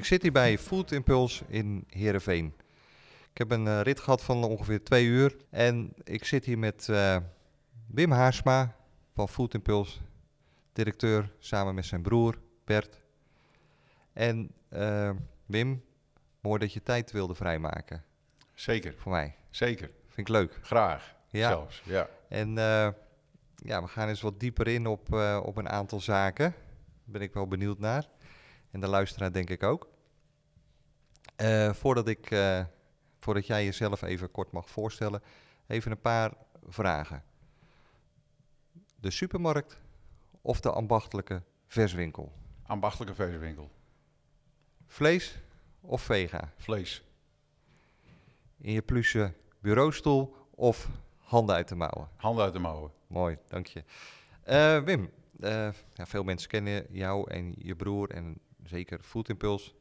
Ik zit hier bij Food Impulse in Heerenveen. Ik heb een eh, rit gehad van ongeveer twee uur. En ik zit hier met eh, Wim Haarsma van Food Impulse, directeur, samen met zijn broer Bert. En eh, Wim, mooi dat je tijd wilde vrijmaken Zeker, voor mij. zeker. Vind ik leuk. Graag Ja. zelfs. Ja. En ja, we gaan eens wat dieper in op, op een aantal zaken. Daar ben ik wel benieuwd naar. En de luisteraar denk ik ook. Eh, voordat, ik, eh, voordat jij jezelf even kort mag voorstellen, even een paar vragen. De supermarkt of de ambachtelijke verswinkel? Ambachtelijke verswinkel. Vlees of vega? Vlees. In je pluche bureaustoel of handen uit de mouwen? Handen uit de mouwen. Mooi, dank je. Eh, Wim, ja, veel mensen kennen jou en je broer en zeker Food Impulse.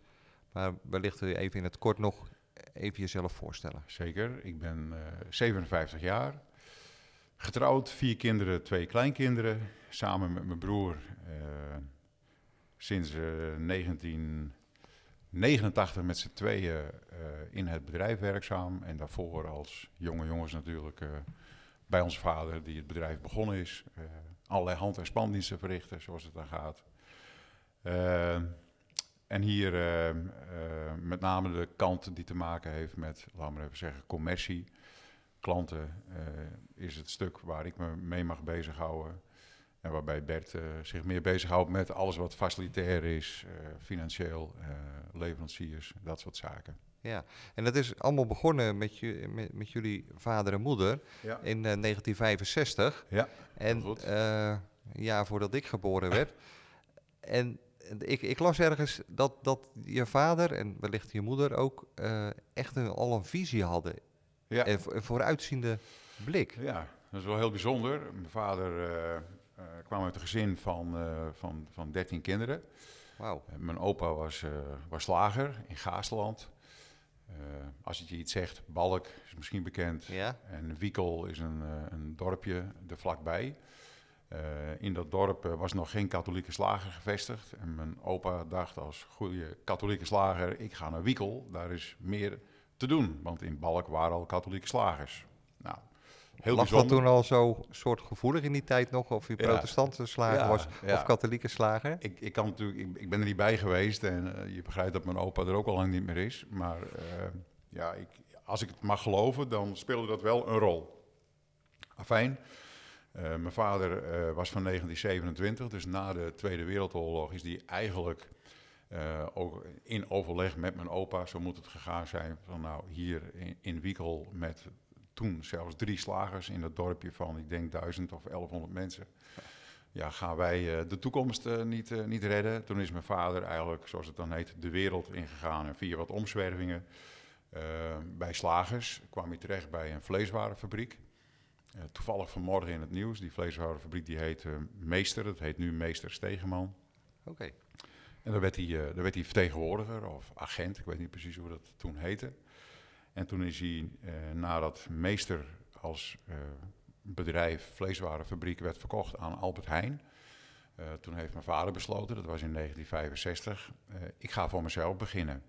Maar wellicht wil je even in het kort nog even jezelf voorstellen. Zeker. Ik ben eh, 57 jaar. Getrouwd, vier kinderen, twee kleinkinderen. Samen met mijn broer. eh, sinds eh, 1989 met z'n tweeën eh, in het bedrijf werkzaam. En daarvoor als jonge jongens natuurlijk eh, bij ons vader die het bedrijf begonnen is. eh, allerlei hand- en spandiensten verrichten, zoals het dan gaat. En hier eh, eh, met name de kant die te maken heeft met, laten we maar even zeggen, commercie. Klanten eh, is het stuk waar ik me mee mag bezighouden. En waarbij Bert eh, zich meer bezighoudt met alles wat facilitair is, financieel, leveranciers, dat soort zaken. Ja, en dat is allemaal begonnen met, je, met, met jullie vader en moeder Ja, in eh, 1965. Ja, en goed. een jaar voordat ik geboren werd. en ik, ik las ergens dat, dat je vader en wellicht je moeder ook eh, echt een, al een visie hadden. ja. En een vooruitziende blik. Ja, dat is wel heel bijzonder. Mijn vader eh, eh, kwam uit een gezin van, van, van 13 kinderen. Mijn opa was, was slager in Gaasland. Als het je iets zegt, Balk is misschien bekend. Ja? En Wiekel is een, een dorpje er vlakbij. Eh, in dat dorp eh, was nog geen katholieke slager gevestigd. En mijn opa dacht als goede katholieke slager, ik ga naar Wiekel. Daar is meer te doen, want in Balk waren al katholieke slagers. Nou, heel Lag dat toen al zo soort gevoelig in die tijd nog? Of je Ja. protestantse slager Ja, was ja. of katholieke slager? Ik, ik, kan natuurlijk, ik, ik ben er niet bij geweest en eh, je begrijpt dat mijn opa er ook al lang niet meer is. Maar ja, ik, als ik het mag geloven, dan speelde dat wel een rol. Afijn, mijn vader eh, was van 1927, dus na de Tweede Wereldoorlog is die eigenlijk eh, ook in overleg met mijn opa, zo moet het gegaan zijn, van nou hier in, in Wiekel met toen zelfs drie slagers in dat dorpje van ik denk 1000 of 1100 mensen ja, gaan wij eh, de toekomst eh, niet, eh, niet redden. Toen is mijn vader eigenlijk, zoals het dan heet, de wereld ingegaan. En via wat omzwervingen eh, bij slagers kwam hij terecht bij een vleeswarenfabriek. Eh, toevallig vanmorgen in het nieuws. Die vleeswarenfabriek die heet eh, Meester, dat heet nu Meester Stegeman. Oké. En daar werd, hij, eh, daar werd hij vertegenwoordiger of agent, ik weet niet precies hoe dat toen heette. En toen is hij, nadat Meester als bedrijf, vleeswarenfabriek, werd verkocht aan Albert Heijn. toen heeft mijn vader besloten, dat was in 1965, eh, ik ga voor mezelf beginnen.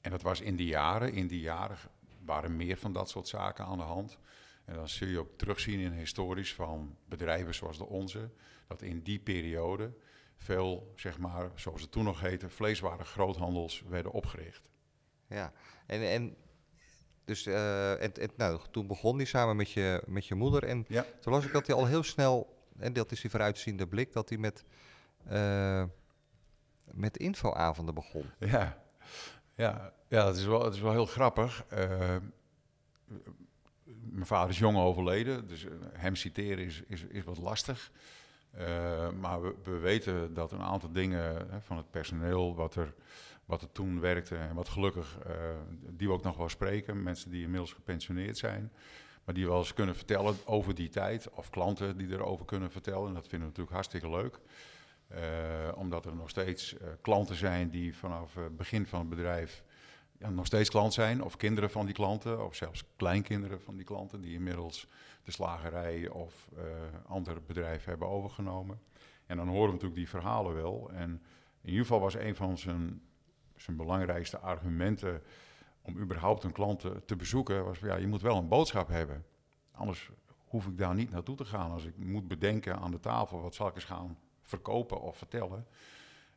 En dat was in die jaren, in die jaren waren meer van dat soort zaken aan de hand. En dan zul je ook terugzien in historisch van bedrijven zoals de onze, dat in die periode veel, zeg maar, zoals het toen nog heette, vleeswaren groothandels werden opgericht. Ja. En, en, dus, eh, en, en, nou, toen begon hij samen met je, met je moeder. En Ja. toen las ik dat hij al heel snel, en dat is die vooruitziende blik, dat hij met, eh, met infoavonden begon. Ja, ja, ja het, is wel, het is wel heel grappig. Eh, mijn vader is jong overleden, dus eh, hem citeren is, is, is wat lastig. Eh, maar we, we, weten dat een aantal dingen hè, van het personeel, wat er, wat er toen werkte en wat gelukkig, uh, die we ook nog wel spreken, mensen die inmiddels gepensioneerd zijn, maar die wel eens kunnen vertellen over die tijd, of klanten die erover kunnen vertellen. En dat vinden we natuurlijk hartstikke leuk. Omdat er nog steeds klanten zijn die vanaf het begin van het bedrijf nog steeds klant zijn, of kinderen van die klanten, of zelfs kleinkinderen van die klanten, die inmiddels de slagerij of uh, andere bedrijven hebben overgenomen. En dan horen we natuurlijk die verhalen wel. En in ieder geval was een van zijn, zijn belangrijkste argumenten om überhaupt een klant te, bezoeken, was ja, je moet wel een boodschap hebben. Anders hoef ik daar niet naartoe te gaan. Als ik moet bedenken aan de tafel, wat zal ik eens gaan verkopen of vertellen.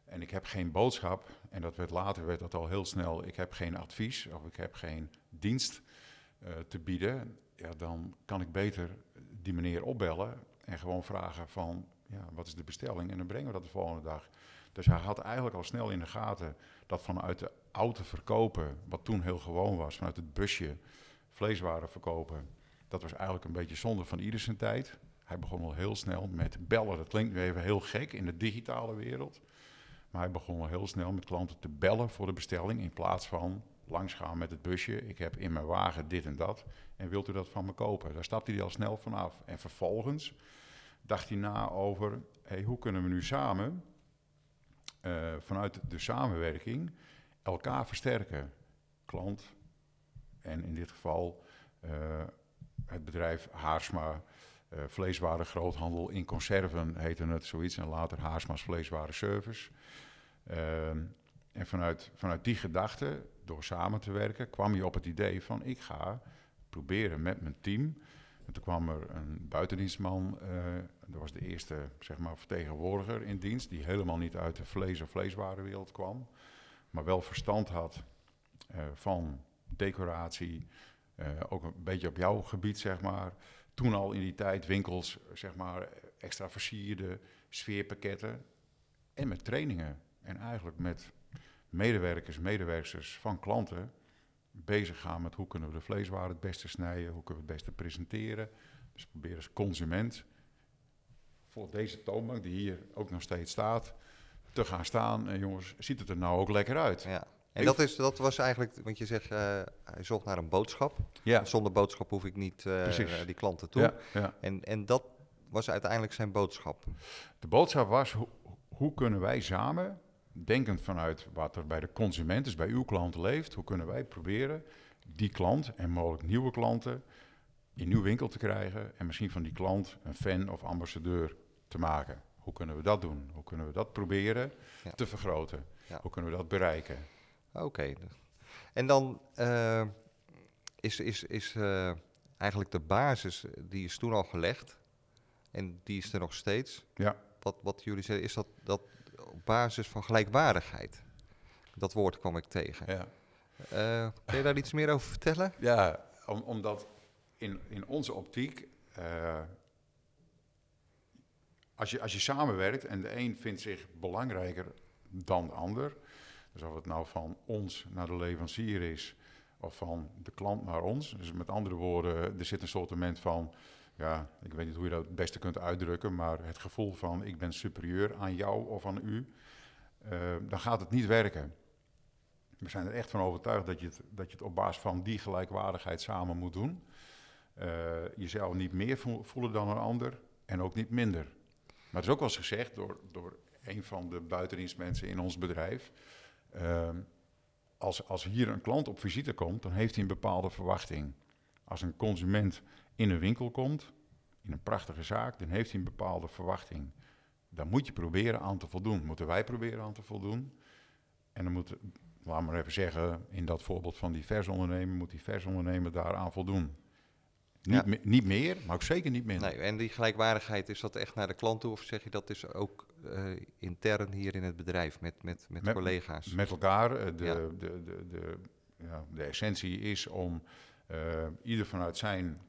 En ik heb geen boodschap, en dat werd later werd dat al heel snel, ik heb geen advies of ik heb geen dienst uh, te bieden ja, dan kan ik beter die meneer opbellen en gewoon vragen van, ja, wat is de bestelling? En dan brengen we dat de volgende dag. Dus hij had eigenlijk al snel in de gaten dat vanuit de auto verkopen, wat toen heel gewoon was, vanuit het busje vleeswaren verkopen, dat was eigenlijk een beetje zonde van ieder zijn tijd. Hij begon al heel snel met bellen. Dat klinkt nu even heel gek in de digitale wereld. Maar hij begon al heel snel met klanten te bellen voor de bestelling in plaats van langsgaan met het busje. Ik heb in mijn wagen dit en dat. En wilt u dat van me kopen? Daar stapte hij al snel vanaf. En vervolgens dacht hij na over: hey, hoe kunnen we nu samen, uh, vanuit de samenwerking, elkaar versterken? Klant en in dit geval uh, het bedrijf Haarsma. Uh, vleeswaren groothandel in conserven heette het zoiets. En later Haarsma's vleeswaren service. en vanuit, vanuit die gedachte door samen te werken, kwam je op het idee van ik ga proberen met mijn team. En toen kwam er een buitendienstman, uh, dat was de eerste zeg maar, vertegenwoordiger in dienst, die helemaal niet uit de vlees- of vleeswarenwereld kwam, maar wel verstand had uh, van decoratie, ook een beetje op jouw gebied, zeg maar. Toen al in die tijd winkels, zeg maar, extra versierde sfeerpakketten en met trainingen. En eigenlijk met medewerkers, medewerkers van klanten bezig gaan met hoe kunnen we de vleeswaren het beste snijden, hoe kunnen we het beste presenteren. Dus proberen als consument voor deze toonbank, die hier ook nog steeds staat, te gaan staan. En jongens, ziet het er nou ook lekker uit? Ja. En dat, is, dat was eigenlijk, want je zegt, uh, hij zocht naar een boodschap. Ja. Zonder boodschap hoef ik niet uh, die klanten toe. Ja, ja. En, en dat was uiteindelijk zijn boodschap. De boodschap was, ho hoe kunnen wij samen denkend vanuit wat er bij de consument, dus bij uw klanten leeft, hoe kunnen wij proberen die klant en mogelijk nieuwe klanten in uw winkel te krijgen en misschien van die klant een fan of ambassadeur te maken. Hoe kunnen we dat doen? Hoe kunnen we dat proberen te vergroten? Hoe kunnen we dat bereiken? Oké. En dan uh, is, is, is uh, eigenlijk de basis, die is toen al gelegd en die is er nog steeds. Ja. Wat, wat jullie zeggen, is dat, dat op basis van gelijkwaardigheid. Dat woord kwam ik tegen. Ja. Uh, kun je daar iets meer over vertellen? Ja, om, omdat in, in onze optiek, als, je, als je samenwerkt en de een vindt zich belangrijker dan de ander, dus of het nou van ons naar de leverancier is of van de klant naar ons. Dus met andere woorden, er zit een soort van ja, ik weet niet hoe je dat het beste kunt uitdrukken, maar het gevoel van ik ben superieur aan jou of aan u, uh, dan gaat het niet werken. We zijn er echt van overtuigd dat je het, dat je het op basis van die gelijkwaardigheid samen moet doen. Uh, jezelf niet meer voelen dan een ander en ook niet minder. Maar het is ook wel eens gezegd door, door een van de buitendienstmensen in ons bedrijf. Uh, als, als hier een klant op visite komt, dan heeft hij een bepaalde verwachting. Als een consument in een winkel komt, in een prachtige zaak, dan heeft hij een bepaalde verwachting. Daar moet je proberen aan te voldoen. Moeten wij proberen aan te voldoen. En dan moet, laat maar even zeggen, in dat voorbeeld van die versondernemer, moet die versondernemer daaraan voldoen. Niet, me, niet meer, maar ook zeker niet minder. Nee, en die gelijkwaardigheid, is dat echt naar de klant toe of zeg je dat is ook uh, intern hier in het bedrijf met, met, met, met collega's? Met elkaar. Uh, de, ja. de, de, de, ja, de essentie is om uh, ieder vanuit zijn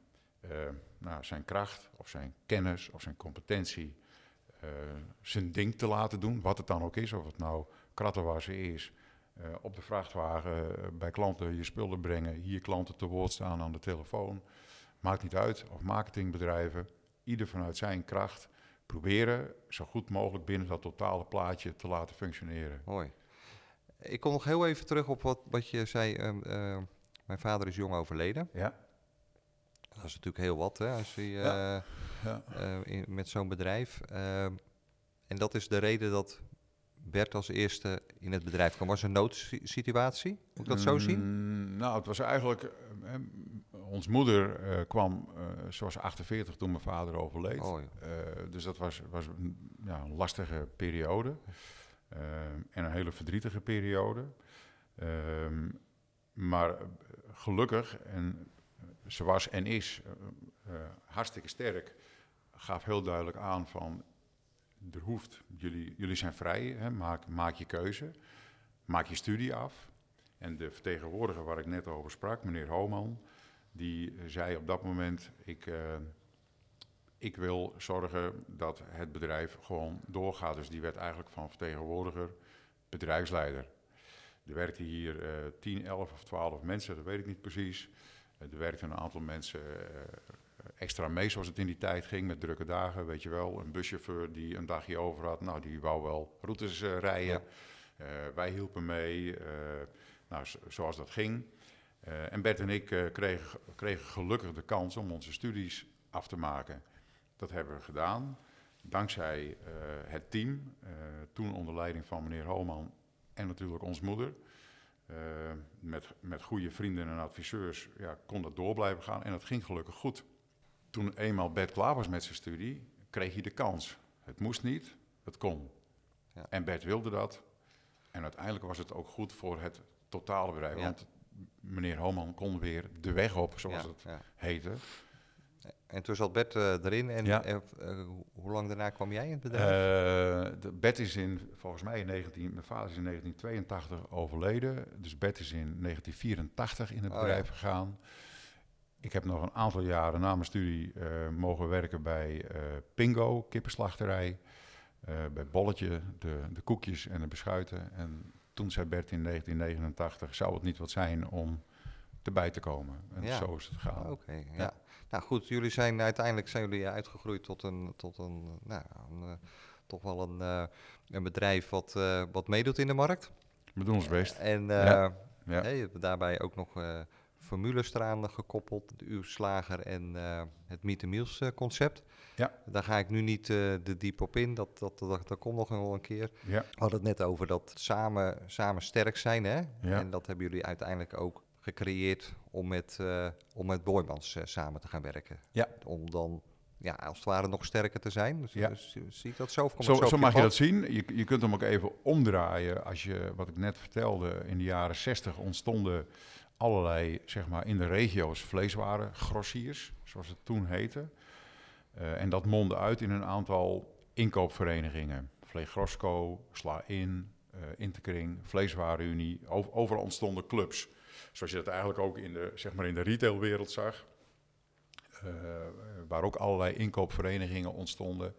nou, zijn kracht of zijn kennis of zijn competentie zijn ding te laten doen, wat het dan ook is, of het nou krattenwassen is, op de vrachtwagen bij klanten je spullen brengen, hier klanten te woord staan aan de telefoon, maakt niet uit, of marketingbedrijven, ieder vanuit zijn kracht proberen zo goed mogelijk binnen dat totale plaatje te laten functioneren. Mooi. Ik kom nog heel even terug op wat, wat je zei. ehm, eh, mijn vader is jong overleden. Ja, Dat is natuurlijk heel wat, hè, als je, Ja. eh, ja. eh, in- met zo'n bedrijf. Ehm, en dat is de reden dat Bert als eerste in het bedrijf kwam. Was een noodsituatie? Moet ik dat zo zien? Mm, nou, het was eigenlijk... ons moeder eh, kwam, eh ze was 48 toen mijn vader overleed. Oh, ja. Eh, dus dat was, was een, ja, een lastige periode. En een hele verdrietige periode. Ehm, maar gelukkig, en ze was en is hartstikke sterk, gaf heel duidelijk aan van, er hoeft, jullie, jullie zijn vrij, hè, maak, maak je keuze, maak je studie af. En de vertegenwoordiger waar ik net over sprak, meneer Homan, die zei op dat moment, ik, eh, ik wil zorgen dat het bedrijf gewoon doorgaat. Dus die werd eigenlijk van vertegenwoordiger bedrijfsleider. Er werkten hier eh 10, 11 of 12 mensen, dat weet ik niet precies. Eh, er werkten een aantal mensen eh, extra mee, zoals het in die tijd ging, met drukke dagen, weet je wel. Een buschauffeur die een dagje over had, nou, die wou wel routes rijden. Wij hielpen mee, nou, zo- zoals dat ging. Eh, en Bert en ik eh, kregen, kregen gelukkig de kans om onze studies af te maken. Dat hebben we gedaan. Dankzij eh, het team, toen onder leiding van meneer Holman en natuurlijk ons moeder. met, met goede vrienden en adviseurs ja, kon dat door blijven gaan en dat ging gelukkig goed. Toen eenmaal Bert klaar was met zijn studie, kreeg hij de kans. Het moest niet, het kon. Ja. En Bert wilde dat. En uiteindelijk was het ook goed voor het totale bedrijf. Ja. Want meneer Holman kon weer de weg op, zoals Ja, het ja. heette. En toen zat Bert eh, erin. En Ja. eh, hoe lang daarna kwam jij in het bedrijf? Eh, de Bert is in, volgens mij in 19, mijn vader is in 1982 overleden. Dus Bert is in 1984 in het Oh, bedrijf gegaan. Ik heb nog een aantal jaren na mijn studie mogen werken bij Pingo, kippenslachterij. bij Bolletje, de, de koekjes en de beschuiten. En toen zei Bert in 1989, zou het niet wat zijn om erbij te komen? En Ja. zo is het gegaan. Oké, ja. ja. Nou goed, jullie zijn uiteindelijk zijn jullie uitgegroeid tot een, tot een, nou, een, eh, toch wel een, eh, een bedrijf wat, eh, wat meedoet in de markt. We doen ons best. En Ja. Ja. je hebt daarbij ook nog formules eraan gekoppeld, de uw slager en het Meet the Meals concept. Ja. Daar ga ik nu niet eh de diep op in, dat, dat, dat, dat komt nog wel een keer. Ja. We hadden het net over dat samen, samen sterk zijn, hè? Ja. En dat hebben jullie uiteindelijk ook gecreëerd om met, eh, om met Boymans eh, samen te gaan werken. Ja. Om dan, ja, als het ware nog sterker te zijn. Dus, Ja. dus zie ik dat zo? Zo, zo je mag je dat zien. Je, je kunt hem ook even omdraaien. Als je, wat ik net vertelde, in de jaren 60 ontstonden allerlei, zeg maar, in de regio's vleeswaren, grossiers, zoals het toen heette. Eh, en dat mondde uit in een aantal inkoopverenigingen. Vleegrosco, Sla In, eh Interkring, Vleeswarenunie. Over- Overal ontstonden clubs. Zoals je dat eigenlijk ook in de, zeg maar in de retailwereld zag. Eh, waar ook allerlei inkoopverenigingen ontstonden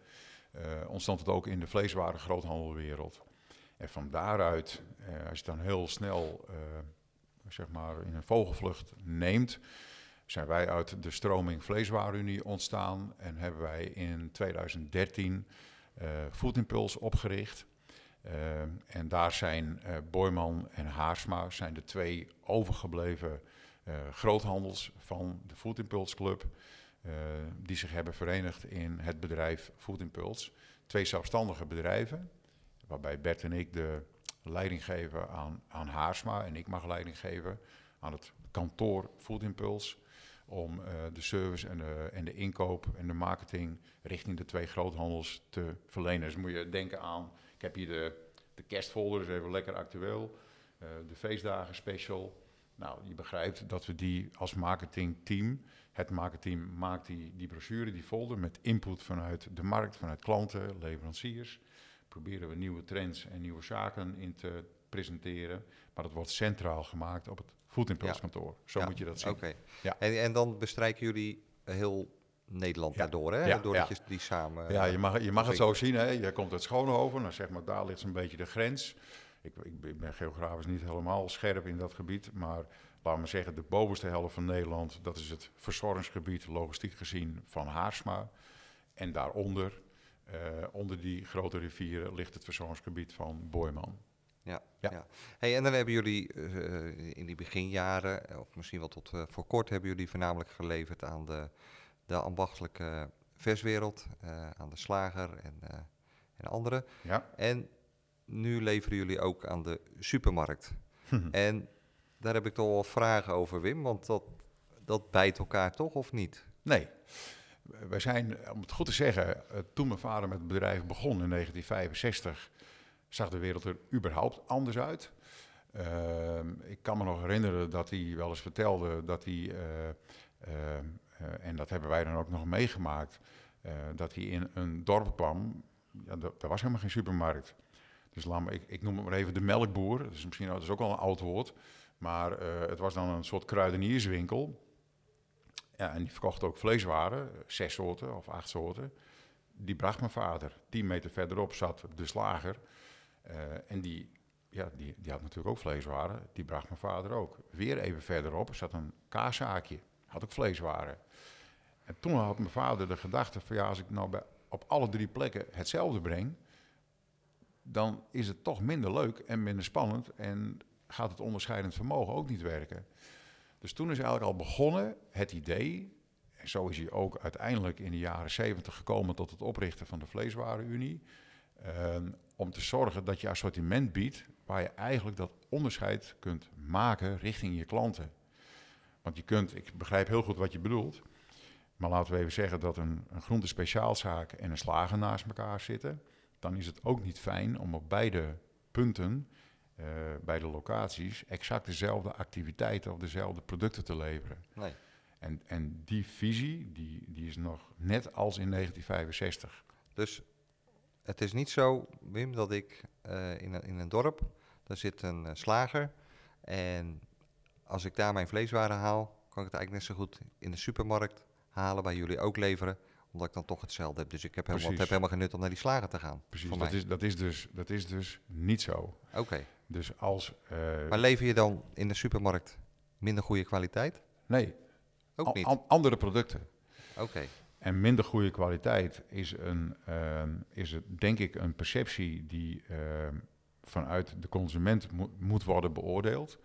ontstond het ook in de vleeswaren groothandelwereld. En van daaruit, als je dan heel snel zeg maar in een vogelvlucht neemt, zijn wij uit de stroming Vleeswarenunie ontstaan en hebben wij in 2013 eh Food Impulse opgericht. Eh, en daar zijn eh Boyman en Haarsma zijn de twee overgebleven eh, groothandels van de Food Club. eh, die zich hebben verenigd in het bedrijf Food. Twee zelfstandige bedrijven, waarbij Bert en ik de leiding geven aan, aan Haarsma en ik mag leiding geven aan het kantoor Food om eh, de service en de, en de inkoop en de marketing richting de twee groothandels te verlenen. Dus moet je denken aan, ik heb hier de, de kerstfolder, is even lekker actueel, eh, de feestdagen special. Nou, je begrijpt dat we die als marketingteam, het marketingteam maakt die, die brochure, die folder met input vanuit de markt, vanuit klanten, leveranciers. Proberen we nieuwe trends en nieuwe zaken in te presenteren. Maar dat wordt centraal gemaakt op het Food Impulse. Zo moet je dat zien. Oké. En, en dan bestrijken jullie heel Nederland Ja. daardoor, hè? Ja, Doordat ja. je die samen... Ja, je mag, je mag het zo zien. Hè. Je komt uit Schoonhoven, nou zeg maar, daar ligt zo'n beetje de grens. Ik, ik, ben- ik ben geografisch niet helemaal scherp in dat gebied, maar laten we zeggen, de bovenste helft van Nederland, dat is het verzorgingsgebied, logistiek gezien, van Haarsma. En daaronder, Eh, onder die grote rivieren ligt het verzorgingsgebied van Boijman. Ja, Ja. ja. Hey, en dan hebben jullie eh, in die beginjaren, of misschien wel tot eh, voor kort, hebben jullie voornamelijk geleverd aan de, de ambachtelijke verswereld, eh, aan de slager en, eh en anderen. Ja, En nu leveren jullie ook aan de supermarkt. En daar heb ik toch wel vragen over, Wim, want dat, dat bijt elkaar toch of niet? nee. Wij zijn, om het goed te zeggen, eh, toen mijn vader met het bedrijf begon in 1965, zag de wereld er überhaupt anders uit. Ehm, ik kan me nog herinneren dat hij wel eens vertelde dat hij, eh, eh, eh, en dat hebben wij dan ook nog meegemaakt, dat hij in een dorp kwam. Ja, er was helemaal geen supermarkt. Dus laat me, ik, ik noem het maar even de melkboer. Dat is misschien dat is ook wel een oud woord. Maar het was dan een soort kruidenierswinkel. Ja, en die verkocht ook vleeswaren, zes soorten of acht soorten. Die bracht mijn vader. Tien meter verderop zat de slager. Eh, en die, ja, die, die had natuurlijk ook vleeswaren. Die bracht mijn vader ook. Weer even verderop zat een kaaszaakje. Had ook vleeswaren. En toen had mijn vader de gedachte van ja, als ik nou bij, op alle drie plekken hetzelfde breng, dan is het toch minder leuk en minder spannend en gaat het onderscheidend vermogen ook niet werken. Dus toen is eigenlijk al begonnen het idee, en zo is hij ook uiteindelijk in de jaren 70 gekomen tot het oprichten van de Vleeswarenunie, om te zorgen dat je assortiment biedt waar je eigenlijk dat onderscheid kunt maken richting je klanten. Want je kunt, ik begrijp heel goed wat je bedoelt, maar laten we even zeggen dat een, een groentespeciaalzaak en een slager naast elkaar zitten. Dan is het ook niet fijn om op beide punten, eh, bij de locaties, exact dezelfde activiteiten of dezelfde producten te leveren. Nee. En, en die visie, die, die is nog net als in 1965. Dus het is niet zo, Wim, dat ik eh, in, een, in een dorp, daar zit een eh, slager. En als ik daar mijn vleeswaren haal, kan ik het eigenlijk net zo goed in de supermarkt halen, bij jullie ook leveren. Omdat ik dan toch hetzelfde heb. Dus ik heb helemaal, het heb helemaal geen nut om naar die slager te gaan. Precies, dat is, dat, is dus, dat is dus niet zo. Oké. Dus als... eh, Maar lever je dan in de supermarkt minder goede kwaliteit? nee, Ook niet. an- andere producten. Oké. En minder goede kwaliteit is, een, ehm, is het, denk ik een perceptie die ehm, vanuit de consument mo- moet worden beoordeeld.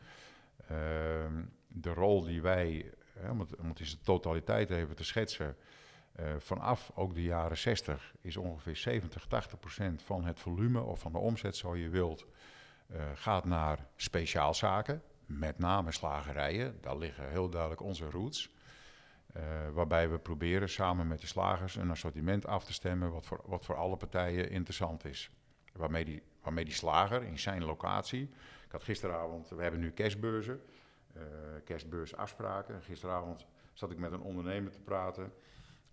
Ehm, de rol die wij, hè, om, het, het in zijn totaliteit even te schetsen, eh, vanaf ook de jaren 60 is ongeveer 70, 80 procent van het volume of van de omzet, zo je wilt, eh, gaat naar speciaalzaken, met name slagerijen. Daar liggen heel duidelijk onze roots. Eh, waarbij we proberen samen met de slagers een assortiment af te stemmen wat voor, wat voor alle partijen interessant is. Waarmee die, waarmee die slager in zijn locatie. Ik had gisteravond, we hebben nu kerstbeurzen, eh kerstbeursafspraken. Gisteravond zat ik met een ondernemer te praten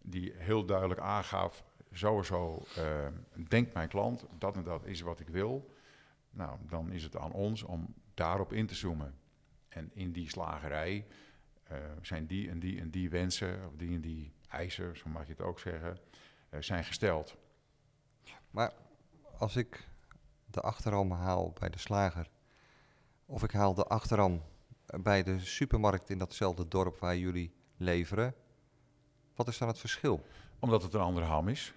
die heel duidelijk aangaf, sowieso eh, denkt mijn klant dat en dat is wat ik wil. Nou, dan is het aan ons om daarop in te zoomen. En in die slagerij zijn die en die en die wensen, of die en die eisen, zo mag je het ook zeggen, eh, zijn gesteld. Maar als ik de achterham haal bij de slager, of ik haal de achterham bij de supermarkt in datzelfde dorp waar jullie leveren, wat is dan het verschil? Omdat het een andere ham is.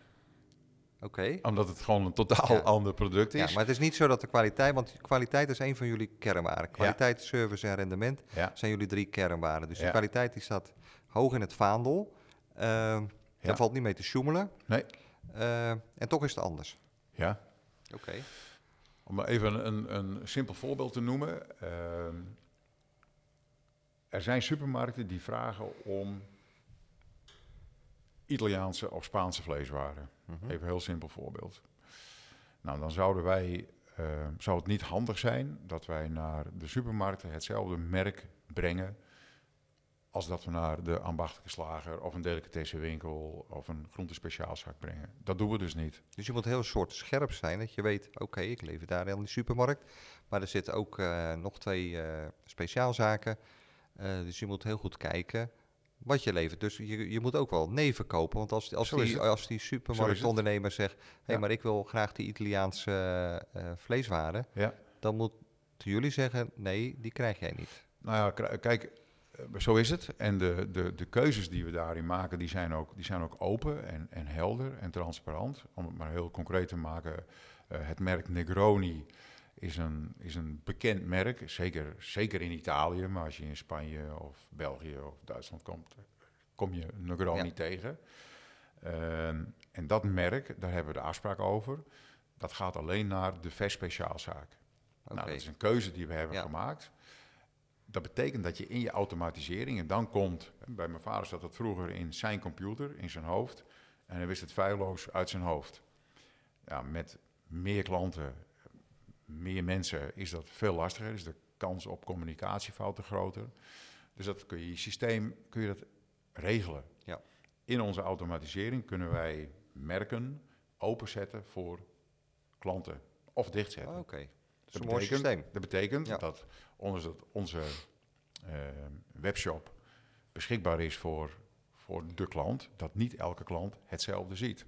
Oké. Omdat het gewoon een totaal Ja. ander product is. Ja, maar het is niet zo dat de kwaliteit, want kwaliteit is een van jullie kernwaarden. Kwaliteit, service en rendement zijn jullie drie kernwaarden. Dus de kwaliteit die staat hoog in het vaandel. Ehm. Daar valt niet mee te sjoemelen. Nee. Eh, en toch is het anders. Ja. Oké. Om maar even een, een simpel voorbeeld te noemen. ehm, er zijn supermarkten die vragen om Italiaanse of Spaanse vleeswaren. Mhm. Even een heel simpel voorbeeld. Nou, dan zouden wij, eh, zou het niet handig zijn dat wij naar de supermarkten hetzelfde merk brengen als dat we naar de ambachtelijke slager of een delicatessenwinkel of een groentespeciaalzaak brengen. Dat doen we dus niet. Dus je moet heel soort scherp zijn, dat je weet, oké, ik lever daar in die supermarkt. Maar er zitten ook eh, nog twee eh, speciaalzaken. Dus je moet heel goed kijken wat je levert. Dus je, je moet ook wel nee verkopen. Want als, als, die, als die supermarktondernemer zegt, hé, hey, Ja. maar ik wil graag die Italiaanse eh, eh, vleeswaren. Ja. Dan moeten jullie zeggen, nee, die krijg jij niet. Nou ja, kijk, Eh, Zo is het. En de, de, de keuzes die we daarin maken, die zijn ook, die zijn ook open en, en helder en transparant. Om het maar heel concreet te maken, het merk Negroni is een, is een bekend merk, zeker, zeker in Italië. Maar als je in Spanje of België of Duitsland komt, kom je Negroni Ja. tegen. Ehm, en dat merk, daar hebben we de afspraak over. Dat gaat alleen naar de verspeciaalzaak. Oké. Nou, dat is een keuze die we hebben Ja. gemaakt. Dat betekent dat je in je automatisering, en dan komt, bij mijn vader zat dat vroeger in zijn computer, in zijn hoofd, en hij wist het feilloos uit zijn hoofd. Ja, met meer klanten, meer mensen is dat veel lastiger, is de kans op communicatiefouten groter. Dus dat kun je, je systeem kun je dat regelen. Ja. In onze automatisering kunnen wij merken openzetten voor klanten of dichtzetten. Oh, Oké, dat is Dat een mooi betekent- systeem. Dat betekent Ja. dat onze, dat onze eh, webshop beschikbaar is voor, voor de klant, dat niet elke klant hetzelfde ziet.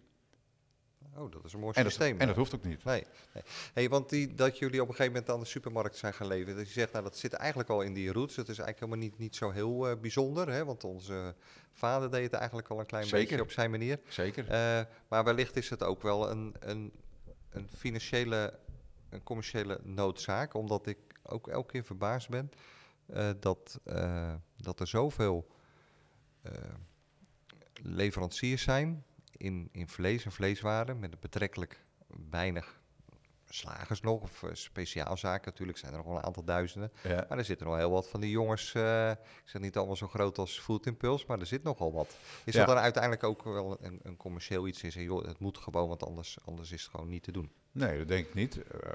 Oh, dat is een mooi En dat, systeem. en dat hoeft ook niet. Nee, nee. Hey, want die, dat jullie op een gegeven moment aan de supermarkt zijn gaan leven, dat je zegt, nou, dat zit eigenlijk al in die roots. Het is eigenlijk helemaal niet, niet zo heel eh, bijzonder, hè? want onze vader deed het eigenlijk al een klein Zeker. beetje op zijn manier. Zeker. Eh, maar wellicht is het ook wel een, een, een financiële, een commerciële noodzaak, omdat ik ook elke keer verbaasd ben eh, dat, dat er zoveel leveranciers zijn in, in vlees en vleeswaren met betrekkelijk weinig slagers nog, of eh, speciaalzaken natuurlijk, zijn er nog wel een aantal duizenden. ja. Maar er zitten nog heel wat van die jongens, eh, ik zeg niet allemaal zo groot als Food Impulse, maar er zit nogal wat. Is Ja. dat dan uiteindelijk ook wel een, een commercieel iets? Is joh, het moet gewoon, want anders, anders is het gewoon niet te doen. Nee, dat denk ik niet. Eh,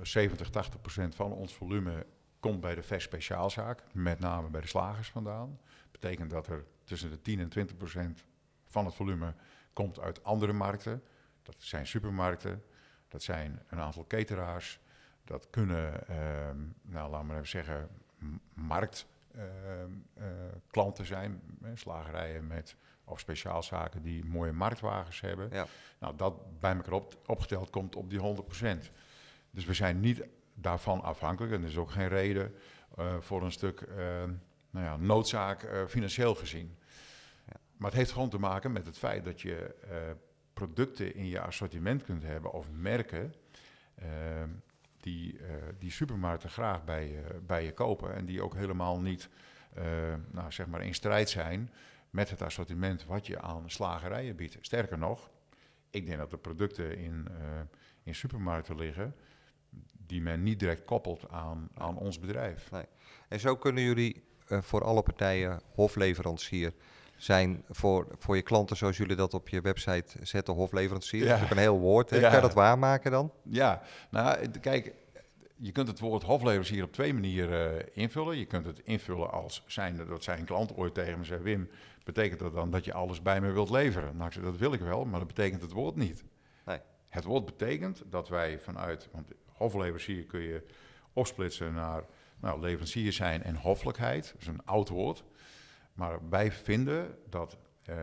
70, 80 procent van ons volume komt bij de vers speciaalzaak, met name bij de slagers vandaan. betekent dat er tussen de 10 en 20 procent van het volume komt uit andere markten. Dat zijn supermarkten, dat zijn een aantal cateraars, dat kunnen, ehm, nou laten we even zeggen, marktklanten zijn, hè, slagerijen met of speciaalzaken die mooie marktwagens hebben. Ja. Nou, dat bij elkaar op, opgeteld komt op die 100%. Dus we zijn niet daarvan afhankelijk. En er is ook geen reden eh, voor een stuk eh, nou ja, noodzaak eh, financieel gezien. Maar het heeft gewoon te maken met het feit dat je eh, producten in je assortiment kunt hebben of merken eh, die, eh, die supermarkten graag bij je, bij je kopen. En die ook helemaal niet eh, nou, zeg maar in strijd zijn met het assortiment wat je aan slagerijen biedt. Sterker nog, ik denk dat er producten in, in supermarkten liggen die men niet direct koppelt aan, aan ons bedrijf. En zo kunnen jullie voor alle partijen hofleverancier zijn voor, voor je klanten zoals jullie dat op je website zetten, hofleverancier. Ja. Dat is ook een heel woord. Hè? Ja. Kan je dat waarmaken dan? Ja, nou kijk, je kunt het woord hofleverancier op twee manieren eh, invullen. Je kunt het invullen als zijnde dat zijn klant ooit tegen me zei, Wim, betekent dat dan dat je alles bij me wilt leveren? Nou, ik zei, dat wil ik wel, maar dat betekent het woord niet. Nee. Het woord betekent dat wij vanuit, want hofleverancier kun je opsplitsen naar nou, leverancier zijn en hoffelijkheid. Dat is een oud woord. Maar wij vinden dat eh,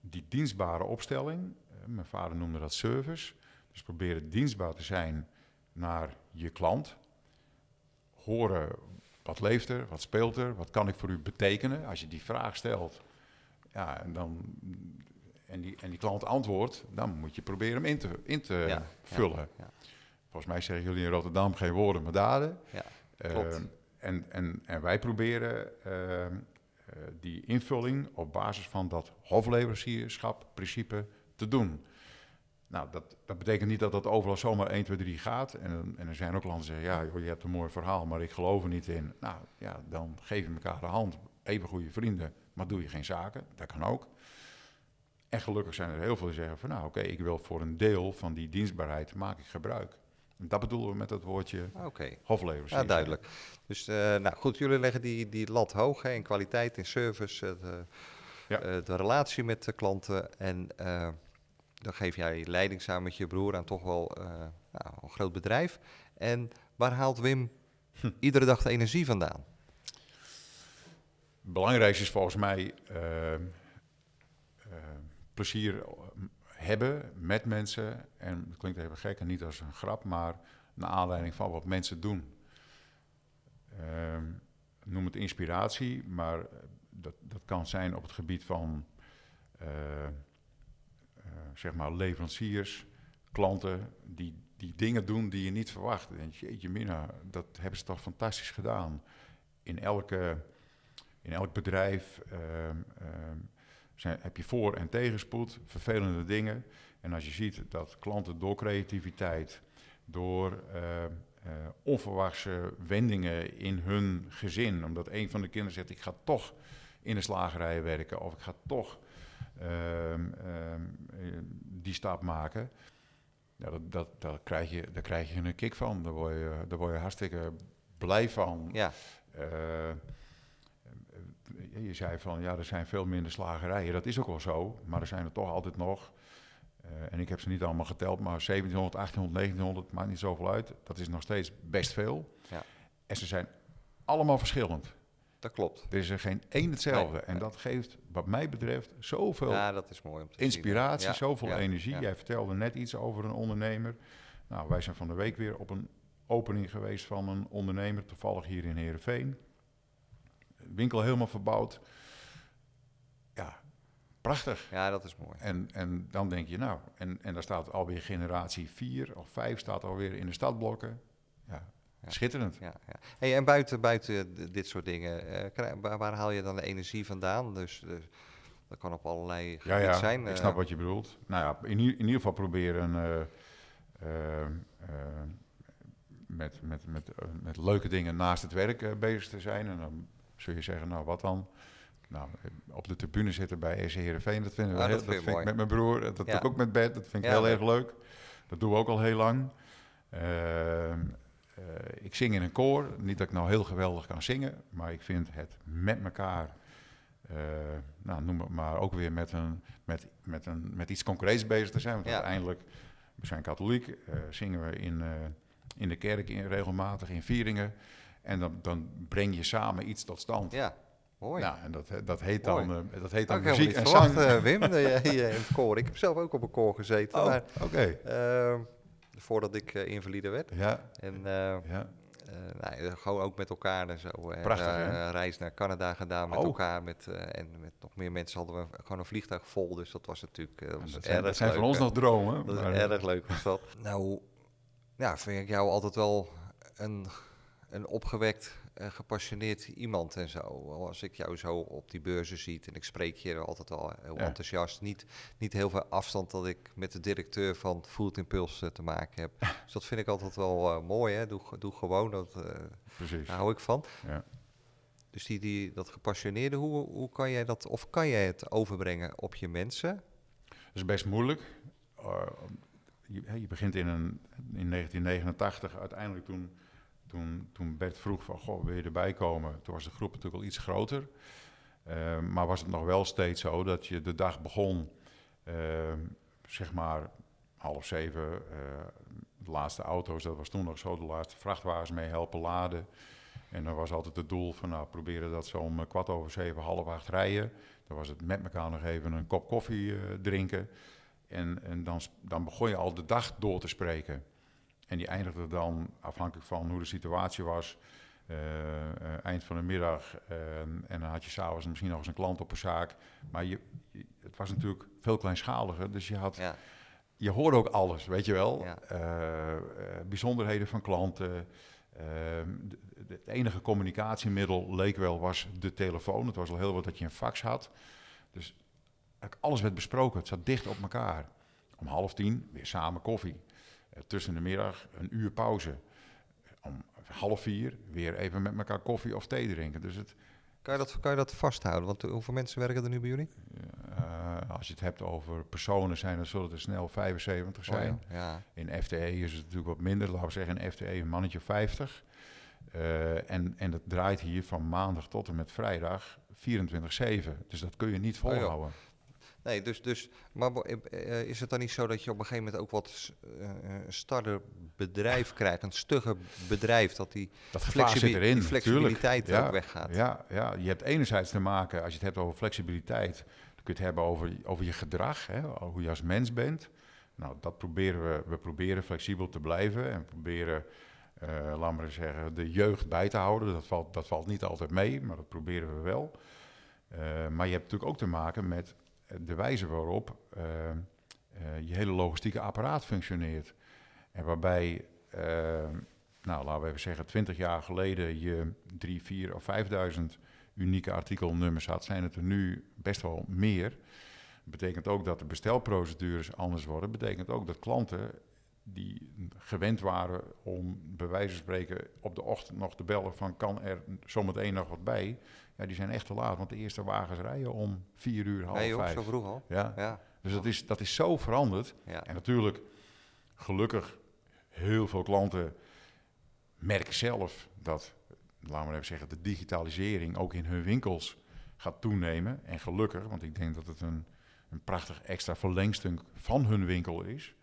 die dienstbare opstelling, eh, mijn vader noemde dat service, dus proberen dienstbaar te zijn naar je klant. Horen wat leeft er, wat speelt er, wat kan ik voor u betekenen. Als je die vraag stelt ja, en, dan, en, die, en die klant antwoordt, dan moet je proberen hem in te, in te Ja, vullen. ja. Volgens mij zeggen jullie in Rotterdam geen woorden, maar daden. Ja, klopt. Ehm, en, en, en wij proberen eh, die invulling op basis van dat hofleverancierschap principe te doen. Nou, dat, dat betekent niet dat dat overal zomaar 1, 2, 3 gaat. En, en er zijn ook landen die zeggen, ja, joh, je hebt een mooi verhaal, maar ik geloof er niet in. Nou, ja, dan geef je elkaar de hand. Even goede vrienden, maar doe je geen zaken. Dat kan ook. En gelukkig zijn er heel veel die zeggen van, nou, oké, ik wil voor een deel van die dienstbaarheid maak ik gebruik. Dat bedoelen we met dat woordje hofleverancier. Ja, duidelijk. Dus eh, nou goed, jullie leggen die, die lat hoog hè, in kwaliteit, in service, eh, de, Ja. eh, de relatie met de klanten. En eh, dan geef jij leiding samen met je broer aan toch wel eh, nou, een groot bedrijf. En waar haalt Wim Hm. iedere dag de energie vandaan? Het belangrijkste is volgens mij eh, eh, plezier hebben met mensen. En dat klinkt even gek en niet als een grap, maar naar aanleiding van wat mensen doen. Ehm, noem het inspiratie, maar dat, dat kan zijn op het gebied van eh, eh, zeg maar leveranciers, klanten die, die dingen doen die je niet verwacht. En jeetje mina, dat hebben ze toch fantastisch gedaan. In, elke, in elk bedrijf ehm, ehm, zijn, heb je voor- en tegenspoed, vervelende dingen. En als je ziet dat klanten door creativiteit, door uh, onverwachte wendingen in hun gezin, omdat een van de kinderen zegt: Ik ga toch in de slagerij werken of ik ga toch ehm, ehm, die stap maken. Ja, dat, dat, dat krijg je, daar krijg je een kick van. Daar word je, daar word je hartstikke blij van. Ja. Uh, je zei van ja, er zijn veel minder slagerijen. Dat is ook wel zo, maar er zijn er toch altijd nog. Uh, en ik heb ze niet allemaal geteld, maar 1700, 1800, 1900, maakt niet zoveel uit. Dat is nog steeds best veel. Ja. En ze zijn allemaal verschillend dat klopt. Er is er geen één hetzelfde. en dat geeft, wat mij betreft, zoveel ja, dat is mooi om te inspiratie, zoveel energie. Jij vertelde net iets over een ondernemer. Nou, wij zijn van de week weer op een opening geweest van een ondernemer, toevallig hier in Heerenveen. Winkel helemaal verbouwd. Ja, prachtig. Ja, dat is mooi. En, en dan denk je, nou, en, en daar staat alweer generatie 4 of 5 staat alweer in de stadblokken. Ja, Schitterend. Ja, ja. Hey, en buiten, buiten dit soort dingen, uh, waar, haal je dan de energie vandaan? Dus, dus dat kan op allerlei gebieden ja, ja, zijn. ik snap eh. wat je bedoelt. Nou ja, in, in ieder geval proberen uh, met, met, met, met leuke dingen naast het werk bezig te zijn. En dan zul je zeggen, nou wat dan? Nou, op de tribune zitten bij SC Heerenveen, dat vinden we heel, dat, vind ik met mijn broer. Dat doe ik ook met bed, dat vind ik heel erg leuk. Dat doen we ook al heel lang. Ehm, uh, ik zing in een koor. Niet dat ik nou heel geweldig kan zingen, maar ik vind het met elkaar, uh, nou, noem het maar, ook weer met, een, met, met, een, met iets concreets bezig te zijn. Want uiteindelijk, we zijn katholiek, uh, zingen we in, in de kerk in, regelmatig in vieringen. En dan, dan breng je samen iets tot stand. Ja, mooi. Nou, en dat, dat heet dan, dat heet dan muziek en zang. Wim, in het koor. Ik heb zelf ook op een koor gezeten. Oh, oké. Ehm, voordat ik uh, invalide werd. Ja. En uh, ja. nou, gewoon ook met elkaar en zo. Prachtig, en, reis naar Canada gedaan met oh. elkaar. Met, en met nog meer mensen hadden we gewoon een vliegtuig vol. Dus dat was natuurlijk dat, was dat zijn, dat zijn voor ons nog dromen. Dat is erg leuk was dat. nou, ja, vind ik jou altijd wel een, een opgewekt gepassioneerd iemand en zo. Als ik jou zo op die beurzen zie en ik spreek je altijd al heel enthousiast. Niet, niet heel veel afstand dat ik met de directeur van Food Impulse uh, te maken heb. dus dat vind ik altijd wel uh, mooi. Hè? Doe, doe gewoon, dat, uh, Precies. daar hou ik van. Ja. Dus die, die, dat gepassioneerde, hoe, hoe kan jij dat, of kan jij het overbrengen op je mensen? Dat is best moeilijk. Je, je, begint in, een, in 1989, uiteindelijk toen toen, toen Bert vroeg van, goh, wil je erbij komen? Toen was de groep natuurlijk al iets groter. Uh, maar was het nog wel steeds zo dat je de dag begon, uh, zeg maar half zeven, uh, de laatste auto's, dat was toen nog zo, de laatste vrachtwagens mee helpen laden. En dan was altijd het doel van, nou, proberen dat zo om kwart over zeven, half acht rijden. Dan was het met elkaar nog even een kop koffie drinken. En, en dan, dan begon je al de dag door te spreken. En die eindigde dan, afhankelijk van hoe de situatie was, uh, eind van de middag. Uh, en dan had je s'avonds misschien nog eens een klant op een zaak. Maar je, het was natuurlijk veel kleinschaliger. Dus je had. Ja. Je hoorde ook alles, weet je wel. bijzonderheden van klanten. Het enige communicatiemiddel leek wel was de telefoon. Het was al heel wat dat je een fax had. Dus alles werd besproken. Het zat dicht op elkaar. Om half tien weer samen koffie. Eh, tussen de middag een uur pauze. Om half vier weer even met elkaar koffie of thee drinken. Dus het, kan, je dat, kan je dat vasthouden? Want hoeveel mensen werken er nu bij jullie? Uh, als je het hebt over personen, zijn er, zullen er snel 75 zijn. Oh ja. In FTE is het natuurlijk wat minder. Laten we zeggen, in FTE een mannetje 50. Uh, eh, en, en dat draait hier van maandag tot en met vrijdag 24-7. Dus dat kun je niet oh volhouden. Nee, dus, dus maar uh, is het dan niet zo dat je op een gegeven moment ook wat uh, een starter bedrijf krijgt, een stugger bedrijf, dat die, dat flexibi erin, die flexibiliteit ja, ook weggaat? Ja, ja, je hebt enerzijds te maken, als je het hebt over flexibiliteit, dan kun je het hebben over, over je gedrag, hè, hoe je als mens bent. Nou, dat proberen we, we proberen flexibel te blijven en proberen uh, laat maar zeggen, de jeugd bij te houden. Dat valt, dat valt niet altijd mee, maar dat proberen we wel. maar je hebt natuurlijk ook te maken met de wijze waarop je hele logistieke apparaat functioneert. En waarbij, nou laten we even zeggen, 20 jaar geleden je 3, 4 of 5000 unieke artikelnummers had, zijn het er nu best wel meer. Dat betekent ook dat de bestelprocedures anders worden. Dat betekent ook dat klanten die gewend waren om bij wijze van spreken op de ochtend nog te bellen van kan er zometeen nog wat bij. Ja, die zijn echt te laat, want de eerste wagens rijden om vier uur, half nee, vijf. zo vroeg al. Ja. ja. Dus dat is, dat is zo veranderd. Ja. En natuurlijk, gelukkig, heel veel klanten merken zelf dat, laten we even zeggen, de digitalisering ook in hun winkels gaat toenemen. En gelukkig, want ik denk dat het een, een prachtig extra verlengstuk van hun winkel is.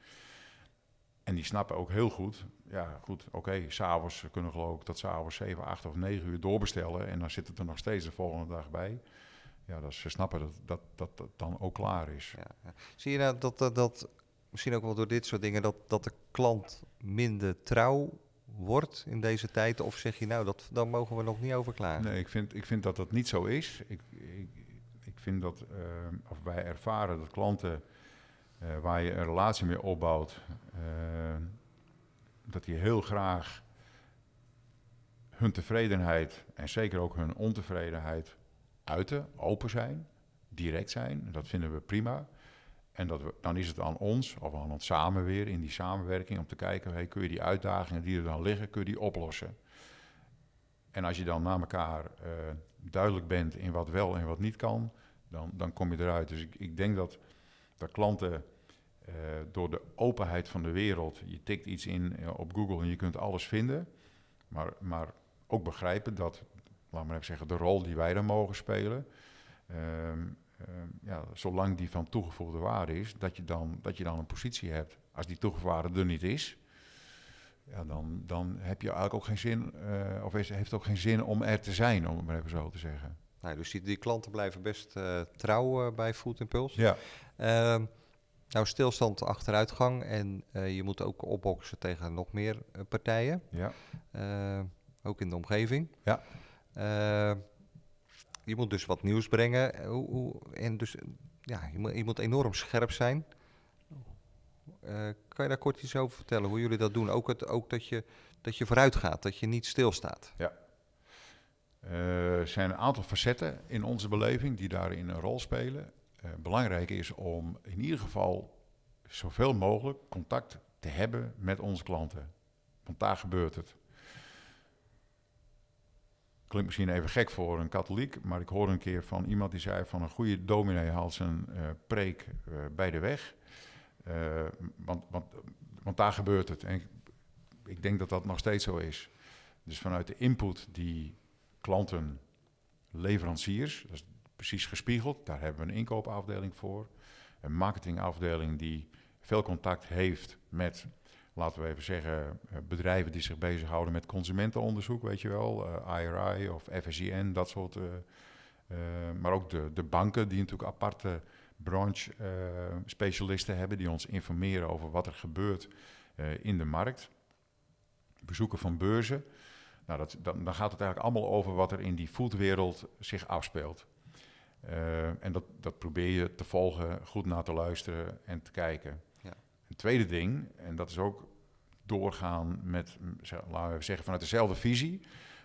En die snappen ook heel goed, ja goed, oké, okay, s'avonds kunnen geloof ik dat s'avonds 7, 8 of 9 uur doorbestellen en dan zit het er nog steeds de volgende dag bij. Ja, dat ze snappen dat dat, dat, dat dan ook klaar is. Ja, ja. Zie je nou dat, dat, dat, misschien ook wel door dit soort dingen, dat, dat de klant minder trouw wordt in deze tijd? Of zeg je nou, dat, daar mogen we nog niet over klaar? Nee, ik vind, ik vind dat dat niet zo is. Ik, ik, ik vind dat, uh, of wij ervaren dat klanten uh, waar je een relatie mee opbouwt, uh, dat die heel graag hun tevredenheid en zeker ook hun ontevredenheid uiten, open zijn, direct zijn. Dat vinden we prima. En dat we, dan is het aan ons, of aan ons samen weer, in die samenwerking, om te kijken, hey, kun je die uitdagingen die er dan liggen, kun je die oplossen? En als je dan naar elkaar uh, duidelijk bent in wat wel en wat niet kan, dan, dan kom je eruit. Dus ik, ik denk dat, dat klanten uh, door de openheid van de wereld, je tikt iets in uh, op Google en je kunt alles vinden, maar, maar ook begrijpen dat, laat maar even zeggen, de rol die wij dan mogen spelen, ehm, Ehm, ja, zolang die van toegevoegde waarde is, dat je, dan, dat je dan een positie hebt. Als die toegevoegde waarde er niet is, ja, dan, dan heb je eigenlijk ook geen zin, uh, of is, heeft ook geen zin om er te zijn, om het maar even zo te zeggen. Nou, dus die, die klanten blijven best trouw bij Food Impulse. Ja. Nou, stilstand, achteruitgang en je moet ook opboksen tegen nog meer partijen. Ja. ook in de omgeving. Ja je moet dus wat nieuws brengen. Eh, hoe, hoe, en dus, ja, je moet, je moet enorm scherp zijn. Uh, kan je daar kort iets over vertellen, hoe jullie dat doen? Ook, het, ook dat, je, dat je vooruit gaat, dat je niet stilstaat. Ja. Uh, er zijn een aantal facetten in onze beleving die daarin een rol spelen. Uh, belangrijk is om in ieder geval zoveel mogelijk contact te hebben met onze klanten. Want daar gebeurt het klinkt misschien even gek voor een katholiek, maar ik hoorde een keer van iemand die zei van een goede dominee haalt zijn uh, preek uh, bij de weg. Want, want, want daar gebeurt het. En ik, ik, denk dat dat nog steeds zo is. Dus vanuit de input die klanten, leveranciers, dat is precies gespiegeld, daar hebben we een inkoopafdeling voor. Een marketingafdeling die veel contact heeft met laten we even zeggen, eh, bedrijven die zich bezighouden met consumentenonderzoek, weet je wel, IRI of FSIN, dat soort. Uh, maar ook de, de banken die natuurlijk aparte branche-specialisten hebben, die ons informeren over wat er gebeurt in de markt. Bezoeken van beurzen. Nou, dat, dan, dan gaat het eigenlijk allemaal over wat er in die foodwereld zich afspeelt. Uh, en dat, dat probeer je te volgen, goed naar te luisteren en te kijken. Een tweede ding, en dat is ook doorgaan met, laten we zeggen, vanuit dezelfde visie,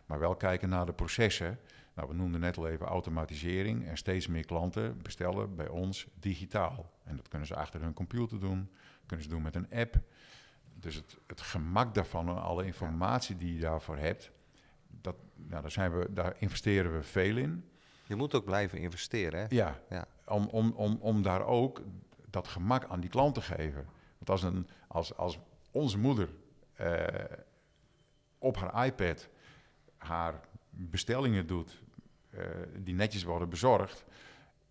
maar wel kijken naar de processen. Nou, we noemden net al even automatisering en steeds meer klanten bestellen bij ons digitaal. En dat kunnen ze achter hun computer doen, kunnen ze doen met een app. Dus het, het gemak daarvan en alle informatie die je daarvoor hebt, dat, nou, daar, zijn we, daar investeren we veel in. Je moet ook blijven investeren, hè? Ja, ja. Om, om, om, om daar ook dat gemak aan die klant te geven. Want als, een, als, als onze moeder uh, op haar iPad haar bestellingen doet, uh, die netjes worden bezorgd,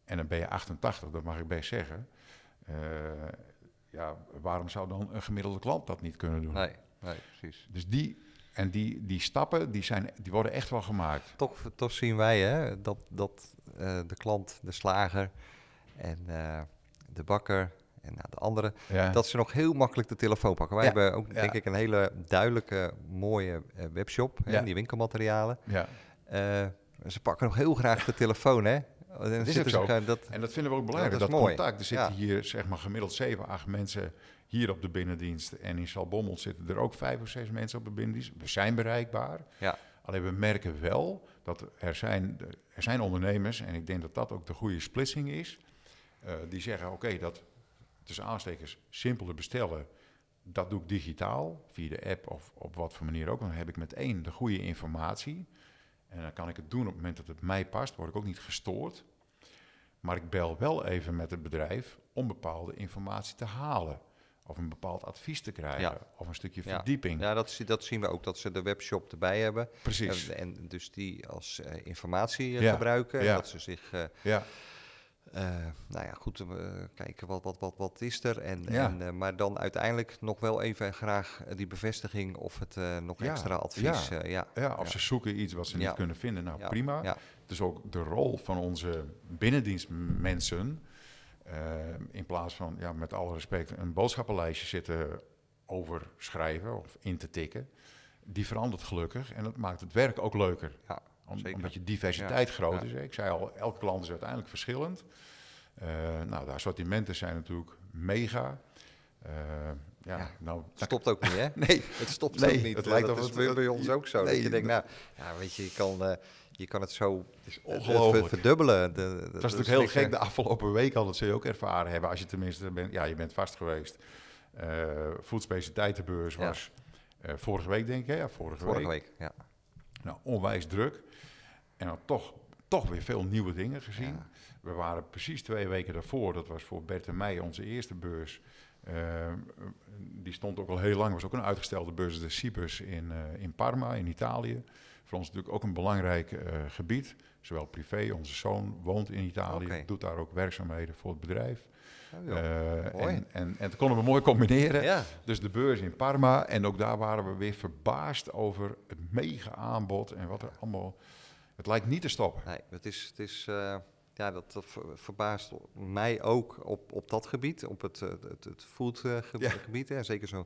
en dan ben je 88, dat mag ik best zeggen. Uh, ja, waarom zou dan een gemiddelde klant dat niet kunnen doen? Nee, nee precies. Dus die, en die, die stappen, die, zijn, die worden echt wel gemaakt. Toch, toch zien wij hè, dat, dat de klant, de slager en de bakker En nou, de andere, Ja. dat ze nog heel makkelijk de telefoon pakken. Wij Ja, hebben ook, denk ik, een hele duidelijke, mooie eh, webshop. Hè. Die winkelmaterialen. ja. Eh, ze pakken nog heel graag de telefoon, hè? Dan is ook zo. dat, En dat vinden we ook belangrijk, dat dat, contact. Er zitten Ja. hier zeg maar gemiddeld 7, 8 mensen hier op de binnendienst. En in Salbommel zitten er ook 5 of 6 mensen op de binnendienst. We zijn bereikbaar. Ja. Alleen we merken wel dat er zijn, er zijn ondernemers, en ik denk dat dat ook de goede splitsing is, eh, die zeggen: oké, dat tussen aanstekers simpeler bestellen. Dat doe ik digitaal, via de app of op wat voor manier ook. Dan heb ik meteen de goede informatie. En dan kan ik het doen op het moment dat het mij past. Word ik ook niet gestoord. Maar ik bel wel even met het bedrijf om bepaalde informatie te halen. Of een bepaald advies te krijgen. Ja. Of een stukje Ja. verdieping. ja, dat, zie- dat zien we ook, dat ze de webshop erbij hebben. Precies. En, en dus die als eh, informatie eh, Ja, gebruiken. En dat ze zich, eh, Ja, eh, nou ja, goed, eh, kijken wat, wat, wat, wat is er. En, Ja. en, eh, maar dan uiteindelijk nog wel even graag die bevestiging of het nog Ja, extra advies. eh, ja. ja, of Ja. ze zoeken iets wat ze Ja. niet kunnen vinden. Nou, Ja, prima. ja. Dus ook de rol van onze binnendienstmensen. in plaats van, ja, met alle respect, een boodschappenlijstje zitten overschrijven of in te tikken. Die verandert gelukkig en dat maakt het werk ook leuker. Ja, Om-. Omdat je diversiteit Ja, groot is. hè. Ik zei al, elke klant is uiteindelijk verschillend. Eh, nou, de assortimenten zijn natuurlijk mega. Eh, ja, Ja. nou, Het stopt ook niet, hè? nee, Het stopt Nee, ook niet. het lijkt dat is het- bij, bij ons ook zo. nee, dat je denkt, nou, ja, weet je, je kan, eh, je kan het zo is ongelooflijk. ver- verdubbelen. De, de- Het dat is natuurlijk heel gek de afgelopen week al, dat zul je ook ervaren hebben. Als je tenminste bent, ja, je bent vast geweest. Voedspecialiteitenbeurs Ja. was vorige week, denk ik. Hè? Ja, vorige, Vorige week. week, ja. Nou, onwijs druk. En dan toch, toch weer veel nieuwe dingen gezien. Ja. We waren precies twee weken daarvoor, dat was voor Bert en mij onze eerste beurs. Eh, die stond ook al heel lang, was ook een uitgestelde beurs, de Cibus in, eh, in Parma, in Italië. Voor ons natuurlijk ook een belangrijk eh, gebied, zowel privé, onze zoon woont in Italië, doet daar ook werkzaamheden voor het bedrijf. Oh. Eh, en, en, en dat konden we mooi combineren. ja, Dus de beurs in Parma. En ook daar waren we weer verbaasd over het mega aanbod. En wat er allemaal. Het lijkt niet te stoppen. nee, het is, het is eh, ja, dat, dat ver- verbaast mij ook op, op dat gebied, op het, eh, het, het foodgebied. Ja. hè. Zeker zo-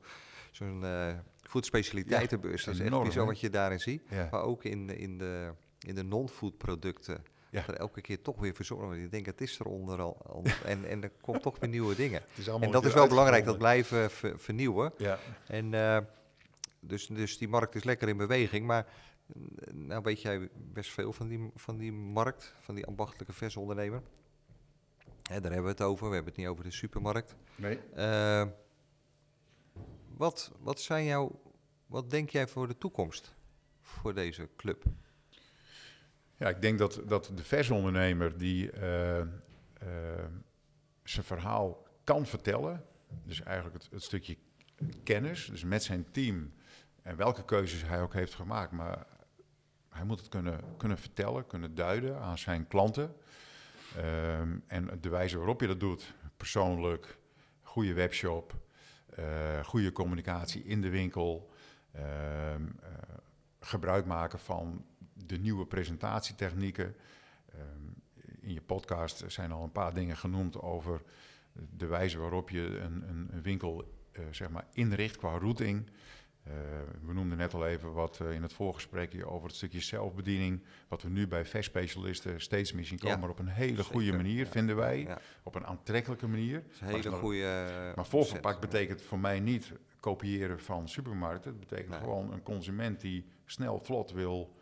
zo'n eh foodspecialiteitenbeurs. dat is echt enorm, bizar hè? wat je daarin ziet. Ja. Maar ook in, in de, in de non-food producten. Ja. Er elke keer toch weer verzorgd wordt. Ik denk, het is er onder al. en, en er komt toch weer nieuwe dingen. En dat is wel belangrijk, dat blijven ver- vernieuwen. Ja. En eh, dus, dus die markt is lekker in beweging. Maar nou weet jij best veel van die, van die markt, van die ambachtelijke versondernemer. Hè, daar hebben we het over. We hebben het niet over de supermarkt. Nee. Eh, wat, wat zijn jouw, wat denk jij voor de toekomst voor deze club? Ja, ik denk dat, dat de versondernemer die eh, eh, zijn verhaal kan vertellen. Dus eigenlijk het, het stukje kennis. Dus met zijn team. En welke keuzes hij ook heeft gemaakt. Maar hij moet het kunnen, kunnen vertellen, kunnen duiden aan zijn klanten. Ehm, en de wijze waarop je dat doet, persoonlijk, goede webshop, eh, goede communicatie in de winkel, ehm, eh, gebruik maken van de nieuwe presentatietechnieken. Ehm, in je podcast zijn al een paar dingen genoemd over de wijze waarop je een, een, een winkel eh, zeg maar inricht qua routing. Eh, we noemden net al even wat eh, in het voorgesprekje over het stukje zelfbediening. Wat we nu bij vestspecialisten steeds meer zien komen, Ja, maar op een hele goede manier, Ja. vinden wij. Ja, Op een aantrekkelijke manier. een hele Maar- goede. Maar opzet. voorverpakt betekent voor mij niet kopiëren van supermarkten. Het betekent Nee. gewoon een consument die snel, vlot wil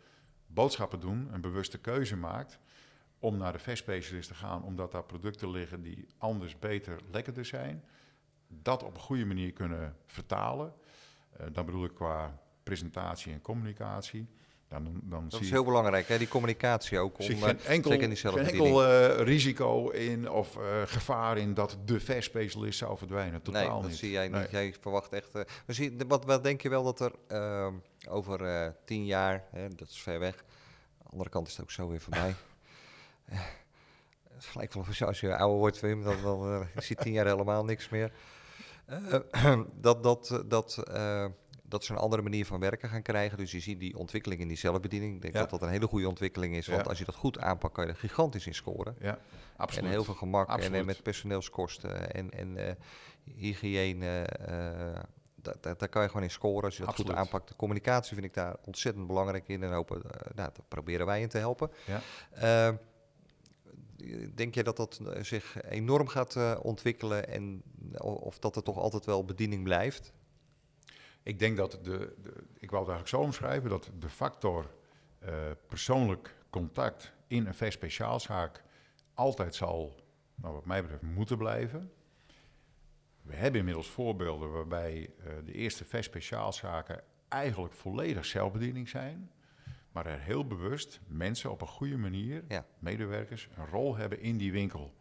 boodschappen doen, een bewuste keuze maakt om naar de vestspecialist te gaan, omdat daar producten liggen die anders, beter, lekkerder zijn. Dat op een goede manier kunnen vertalen. Eh, dan bedoel ik qua presentatie en communicatie. Dan, dan Dat zie is heel belangrijk, hè? die communicatie ook. Om, eh, geen enkel, zeker in geen enkel eh, risico in of eh, gevaar in dat de vestspecialist zou verdwijnen. Totaal nee, dat niet. zie jij Nee. niet. Jij verwacht echt. maar zie, de- wat, wat denk je wel dat er over tien jaar, hè, dat is ver weg. Aan de andere kant is het ook zo weer voorbij. Het lijkt wel als je ouder wordt, Wim, dan, dan zie je tien jaar helemaal niks meer. Dat dat, dat, dat ze een andere manier van werken gaan krijgen. Dus je ziet die ontwikkeling in die zelfbediening. Ik denk Ja. dat dat een hele goede ontwikkeling is. Want Ja. als je dat goed aanpakt, kan je er gigantisch in scoren. Ja, absoluut. En heel veel gemak en, Absoluut. en met personeelskosten en, en eh, hygiëne. eh, da- da- daar kan je gewoon in scoren als je dat Absoluut. goed aanpakt. De communicatie vind ik daar ontzettend belangrijk in. En hopen, eh, nou, daar proberen wij in te helpen. Ja. Eh, denk je dat dat eh, zich enorm gaat eh, ontwikkelen en of dat er toch altijd wel bediening blijft? Ik denk dat de, de, ik wou het eigenlijk zo omschrijven, dat de factor eh, persoonlijk contact in een vers speciaalzaak altijd zal, nou, wat mij betreft, moeten blijven. We hebben inmiddels voorbeelden waarbij eh, de eerste vers speciaalzaken eigenlijk volledig zelfbediening zijn, maar er heel bewust mensen op een goede manier, Ja. medewerkers, een rol hebben in die winkel.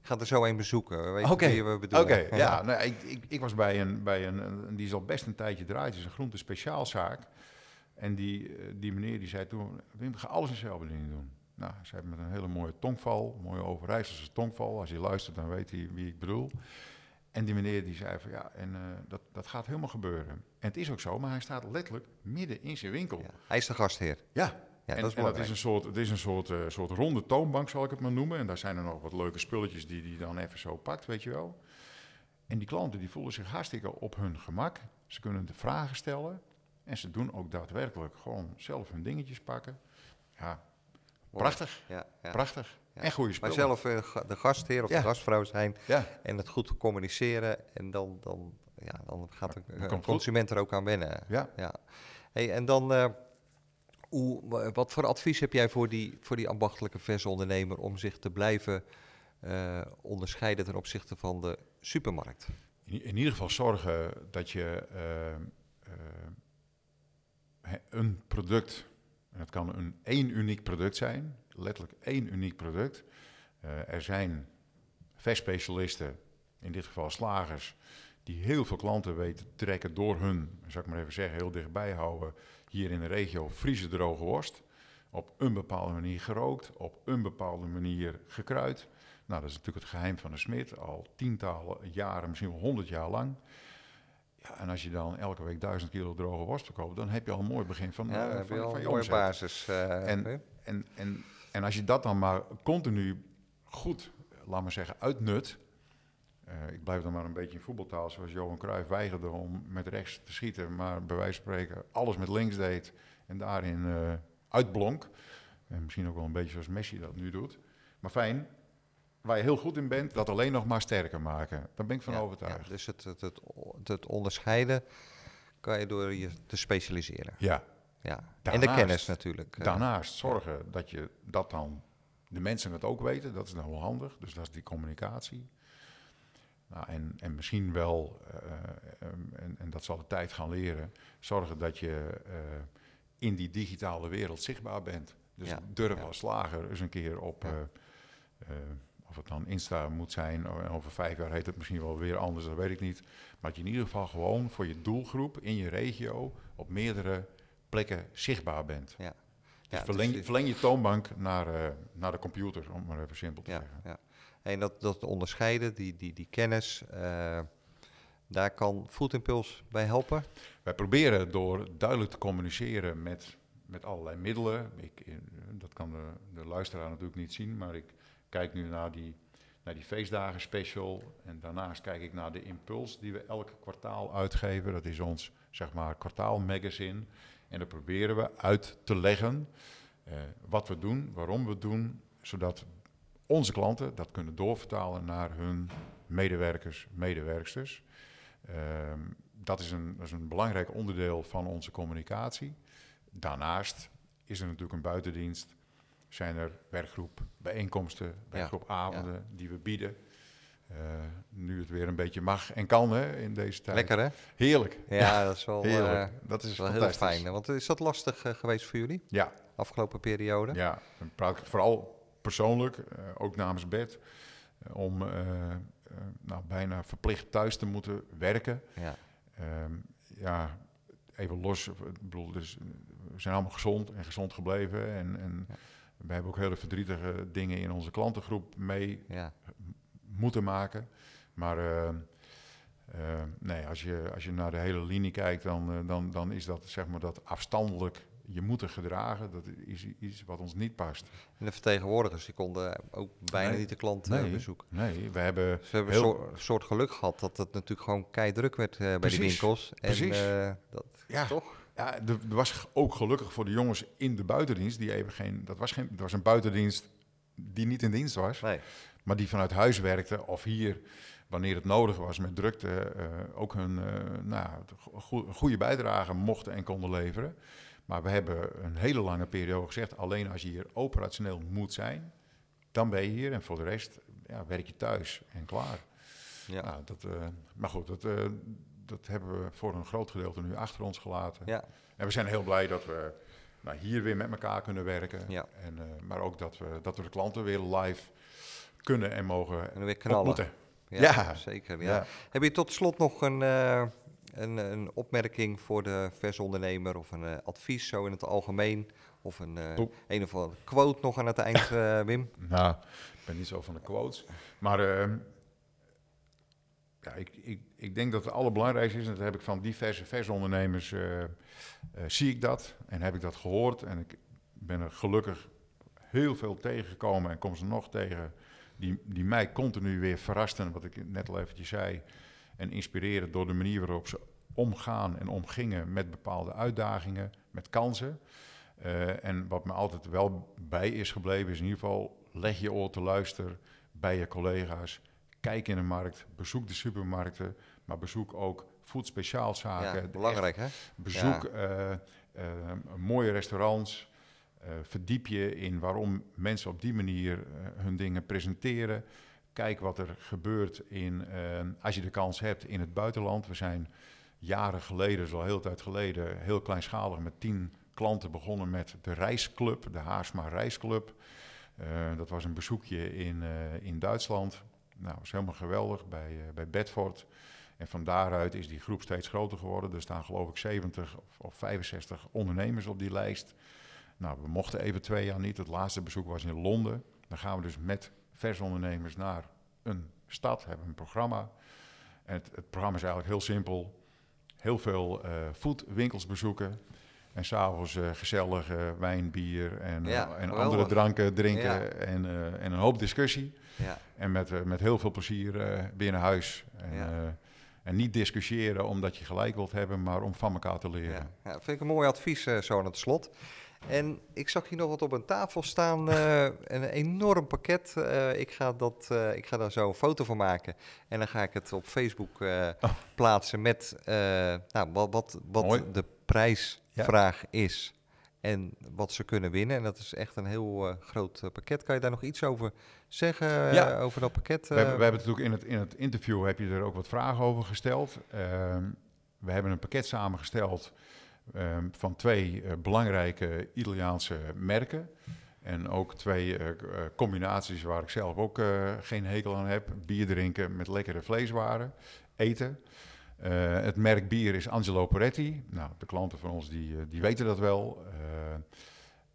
Ik ga er zo een bezoeken. Weet Oké, wie we bedoelen. Oké, ja. Nou, ik, ik, ik was bij een, bij een, een, die is al best een tijdje draait, het is een groente speciaalzaak. En die, eh, die meneer die zei toen, Wim, ga alles in zelfbediening doen. Nou, ze hebben met een hele mooie tongval, een mooie Overijsselse tongval. Als je luistert, dan weet hij wie ik bedoel. En die meneer die zei van, ja, en eh, dat, dat gaat helemaal gebeuren. En het is ook zo, maar hij staat letterlijk midden in zijn winkel. Ja, Hij is de gastheer. Ja, Ja, en, dat is en dat belangrijk. is een soort, het is een soort, eh, soort ronde toonbank, zal ik het maar noemen. En daar zijn er nog wat leuke spulletjes die hij dan even zo pakt, weet je wel. En die klanten die voelen zich hartstikke op hun gemak. Ze kunnen de vragen stellen. En ze doen ook daadwerkelijk gewoon zelf hun dingetjes pakken. Ja, prachtig, Ja, ja. prachtig. Ja. En goede Maar spullen. zelf eh, de gastheer of de gastvrouw zijn en het goed communiceren. En dan, dan, ja, dan gaat de consument er ook aan wennen. ja. Ja. Hey, en dan, eh, wat voor advies heb jij voor die, voor die ambachtelijke versondernemer om zich te blijven eh, onderscheiden ten opzichte van de supermarkt? In, ieder geval zorgen dat je eh, eh, een product, en het kan een één uniek product zijn, letterlijk één uniek product. Er zijn verspecialisten, in dit geval slagers, die heel veel klanten weten te trekken door hun, zou ik maar even zeggen, heel dichtbij houden, hier in de regio Friese droge worst. Op een bepaalde manier gerookt, op een bepaalde manier gekruid. Nou, dat is natuurlijk het geheim van de smid, al tientallen jaren, misschien wel honderd jaar lang. Ja, en als je dan elke week duizend kilo droge worst verkoopt, dan heb je al een mooi begin van, Ja, eh, van, je al van een je mooie omzet. basis. eh, En-? En, en, en als je dat dan maar continu goed, laat maar zeggen, uitnut. Eh, ik blijf dan maar een beetje in voetbaltaal, zoals Johan Cruijff weigerde om met rechts te schieten, maar bij wijze van spreken alles met links deed en daarin eh, uitblonk. En misschien ook wel een beetje zoals Messi dat nu doet. Maar fijn, waar je heel goed in bent, dat alleen nog maar sterker maken. Daar ben ik van Ja, overtuigd. ja, dus het, het, het, het onderscheiden kan je door je te specialiseren. Ja, Ja. en de Daarnaast- kennis natuurlijk. eh. Daarnaast zorgen dat je dat dan de mensen het ook weten, dat is dan wel handig. Dus dat is die communicatie. Nou, en, en misschien wel, eh, em, en, en dat zal de tijd gaan leren, zorgen dat je eh, in die digitale wereld zichtbaar bent. Dus Ja, durf ja. als slager eens een keer op, Ja. eh, eh, of het dan Insta moet zijn, over vijf jaar heet het misschien wel weer anders, dat weet ik niet. Maar dat je in ieder geval gewoon voor je doelgroep in je regio op meerdere plekken zichtbaar bent. Ja. Dus verleng, dus- verleng je toonbank naar, eh, naar de computer, om het maar even simpel te Ja, zeggen. En dat, dat onderscheiden, die, die, die kennis, eh, daar kan Food Impulse bij helpen. Wij proberen door duidelijk te communiceren met, met allerlei middelen. Ik, eh, dat kan de, de luisteraar natuurlijk niet zien, maar ik kijk nu naar die, naar die feestdagen special. En daarnaast kijk ik naar de impuls die we elk kwartaal uitgeven. Dat is ons, zeg maar, kwartaalmagazine. En daar proberen we uit te leggen eh, wat we doen, waarom we doen, zodat onze klanten dat kunnen doorvertalen naar hun medewerkers, medewerksters. Ehm, dat, is een, dat is een belangrijk onderdeel van onze communicatie. Daarnaast is er natuurlijk een buitendienst. Zijn er werkgroep bijeenkomsten, werkgroepavonden die we bieden. Eh, nu het weer een beetje mag en kan hè, in deze tijd. Lekker hè? Heerlijk. Ja, dat is wel, Heerlijk. dat is wel heel fijn. Want is dat lastig eh, geweest voor jullie, Ja, afgelopen periode? ja, dan praat ik vooral persoonlijk, eh, ook namens Bert, eh, om eh, nou, bijna verplicht thuis te moeten werken. Ja. Ehm, ja, even los. Ik bedoel, dus, we zijn allemaal gezond en gezond gebleven. En, en Ja. we hebben ook hele verdrietige dingen in onze klantengroep mee ja. moeten maken. Maar ehm, Eh, nee, als je, als je naar de hele linie kijkt, dan, dan, dan is dat zeg maar dat afstandelijk je moeten gedragen. Dat is iets wat ons niet past. En de vertegenwoordigers die konden ook bijna Nee. niet de klant Nee. eh, bezoeken. Nee, we hebben Ze hebben een soort, soort geluk gehad dat het natuurlijk gewoon keidruk werd eh, bij die Precies, winkels. En precies. eh, dat, Ja. toch? Ja, er er was ook gelukkig voor de jongens in de buitendienst, die even geen, dat was geen, dat was een buitendienst die niet in dienst was, Nee. maar die vanuit huis werkte of hier, wanneer het nodig was met drukte, ook hun nou, go- go- goede bijdrage mochten en konden leveren. Maar we hebben een hele lange periode gezegd, alleen als je hier operationeel moet zijn, dan ben je hier en voor de rest ja, werk je thuis en klaar. Ja. Nou, dat, eh, maar goed, dat, eh, dat hebben we voor een groot gedeelte nu achter ons gelaten. ja. En we zijn heel blij dat we nou, hier weer met elkaar kunnen werken. Ja. En, eh, maar ook dat we, dat we de klanten weer live kunnen en mogen En weer knallen. ontmoeten. Ja, Ja. zeker. Ja. Ja. Heb je tot slot nog een, een, een opmerking voor de versondernemer of een eh, advies zo in het algemeen? Of een, Oeh. een of andere quote nog aan het eind, eh, Wim? Nou, ik ben niet zo van de quotes. Maar ehm, ja, ik, ik, ik denk dat het allerbelangrijkste is, en dat heb ik van diverse versondernemers, zie ik dat en heb ik dat gehoord. En ik ben er gelukkig heel veel tegengekomen en kom ze nog tegen, die, die mij continu weer verrasten, wat ik net al eventjes zei, en inspireren door de manier waarop ze omgaan en omgingen met bepaalde uitdagingen, met kansen. Eh, en wat me altijd wel bij is gebleven, is in ieder geval leg je oor te luisteren bij je collega's. Kijk in de markt, bezoek de supermarkten, maar bezoek ook voedspeciaalzaken. ja, belangrijk hè? Bezoek eh, eh, mooie restaurants. verdiep je in waarom mensen op die manier hun dingen presenteren. Kijk wat er gebeurt in, als je de kans hebt in het buitenland. We zijn jaren geleden, dus al heel tijd geleden, heel kleinschalig met tien klanten begonnen met de Reisclub, de Haarsma Reisclub. Eh, dat was een bezoekje in, eh, in Duitsland. Nou, was helemaal geweldig bij, eh, bij Bedford. En van daaruit is die groep steeds groter geworden. Er staan geloof ik 70 of, of 65 ondernemers op die lijst. Nou, we mochten even twee jaar niet. Het laatste bezoek was in Londen. Dan gaan we dus met versondernemers naar een stad, hebben een programma. En het, het programma is eigenlijk heel simpel. Heel veel eh foodwinkels bezoeken. En s'avonds eh gezellig eh, wijn, bier en, eh, en andere dranken drinken. Ja. En, eh, en een hoop discussie. Ja, En met, eh, met heel veel plezier eh naar huis. En, eh, en niet discussiëren omdat je gelijk wilt hebben, maar om van elkaar te leren. ja. ja, vind ik een mooi advies eh, zo aan het slot. En ik zag hier nog wat op een tafel staan, eh, een enorm pakket. Eh, ik, ga dat, eh, ik ga daar zo een foto van maken en dan ga ik het op Facebook Oh. plaatsen met nou, wat, wat, wat de prijsvraag is en wat ze kunnen winnen. En dat is echt een heel groot pakket. Kan je daar nog iets over zeggen, Ja. over dat pakket? We, hebben, we hebben natuurlijk in het, in het interview heb je er ook wat vragen over gesteld. Ehm, we hebben een pakket samengesteld ehm, van twee eh, belangrijke Italiaanse merken. En ook twee eh, eh, combinaties waar ik zelf ook geen hekel aan heb. Bier drinken met lekkere vleeswaren, eten. Het merk bier is Angelo Poretti. Nou, de klanten van ons die, die weten dat wel.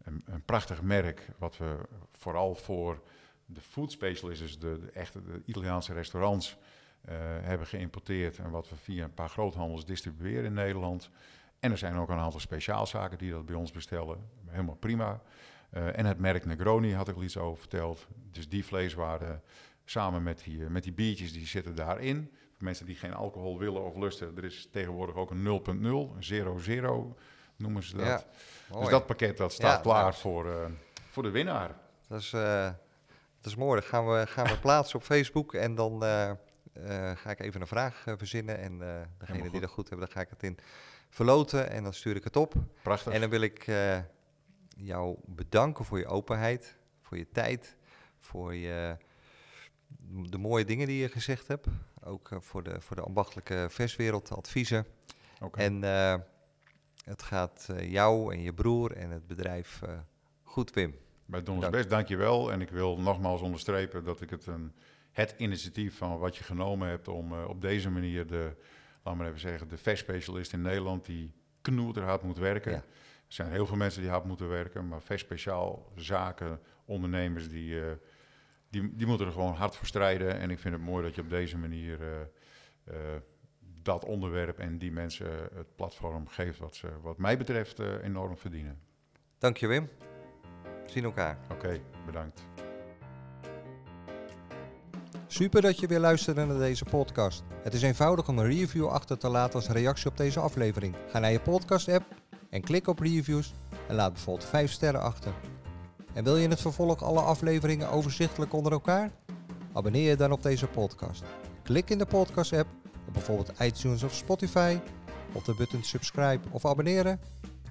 Een, een prachtig merk wat we vooral voor de food specialists, dus de, echte Italiaanse restaurants, hebben geïmporteerd. En wat we via een paar groothandels distribueren in Nederland. En er zijn ook een aantal speciaalzaken die dat bij ons bestellen. Helemaal prima. Eh, en het merk Negroni had ik al iets over verteld. Dus die vleeswaren samen met die, eh, met die biertjes, die zitten daarin. Voor mensen die geen alcohol willen of lusten, er is tegenwoordig ook een 0.0, een 0.0 noemen ze dat. Ja, dus dat pakket dat staat Ja, klaar nou. voor, eh, voor de winnaar. Dat is, dat is mooi. Dat gaan we, gaan we plaatsen op Facebook. En dan ga ik even een vraag verzinnen. En degene die dat goed hebben, dan ga ik het in verloten. En dan stuur ik het op. Prachtig. En dan wil ik eh, jou bedanken voor je openheid, voor je tijd, voor je, de mooie dingen die je gezegd hebt. Ook eh, voor, de, voor de ambachtelijke verswereld, de adviezen. Oké. En eh, het gaat jou en je broer en het bedrijf goed, Wim. Bij Don Dank. Best, dank je wel. En ik wil nogmaals onderstrepen dat ik het, een, het initiatief van wat je genomen hebt om op deze manier de, laat maar even zeggen, de verspecialist in Nederland die knoeterhard moet werken. Ja. Er zijn heel veel mensen die hard moeten werken, maar verspeciaal zaken, ondernemers, die, eh, die, die moeten er gewoon hard voor strijden. En ik vind het mooi dat je op deze manier eh, eh, dat onderwerp en die mensen het platform geeft wat ze, wat mij betreft, enorm verdienen. Dank je Wim. We zien elkaar. Oké, bedankt. Super dat je weer luisterde naar deze podcast. Het is eenvoudig om een review achter te laten als reactie op deze aflevering. Ga naar je podcast app en klik op reviews en laat bijvoorbeeld 5 sterren achter. En wil je in het vervolg alle afleveringen overzichtelijk onder elkaar? Abonneer je dan op deze podcast. Klik in de podcast app op bijvoorbeeld iTunes of Spotify op de button subscribe of abonneren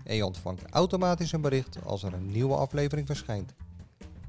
en je ontvangt automatisch een bericht als er een nieuwe aflevering verschijnt.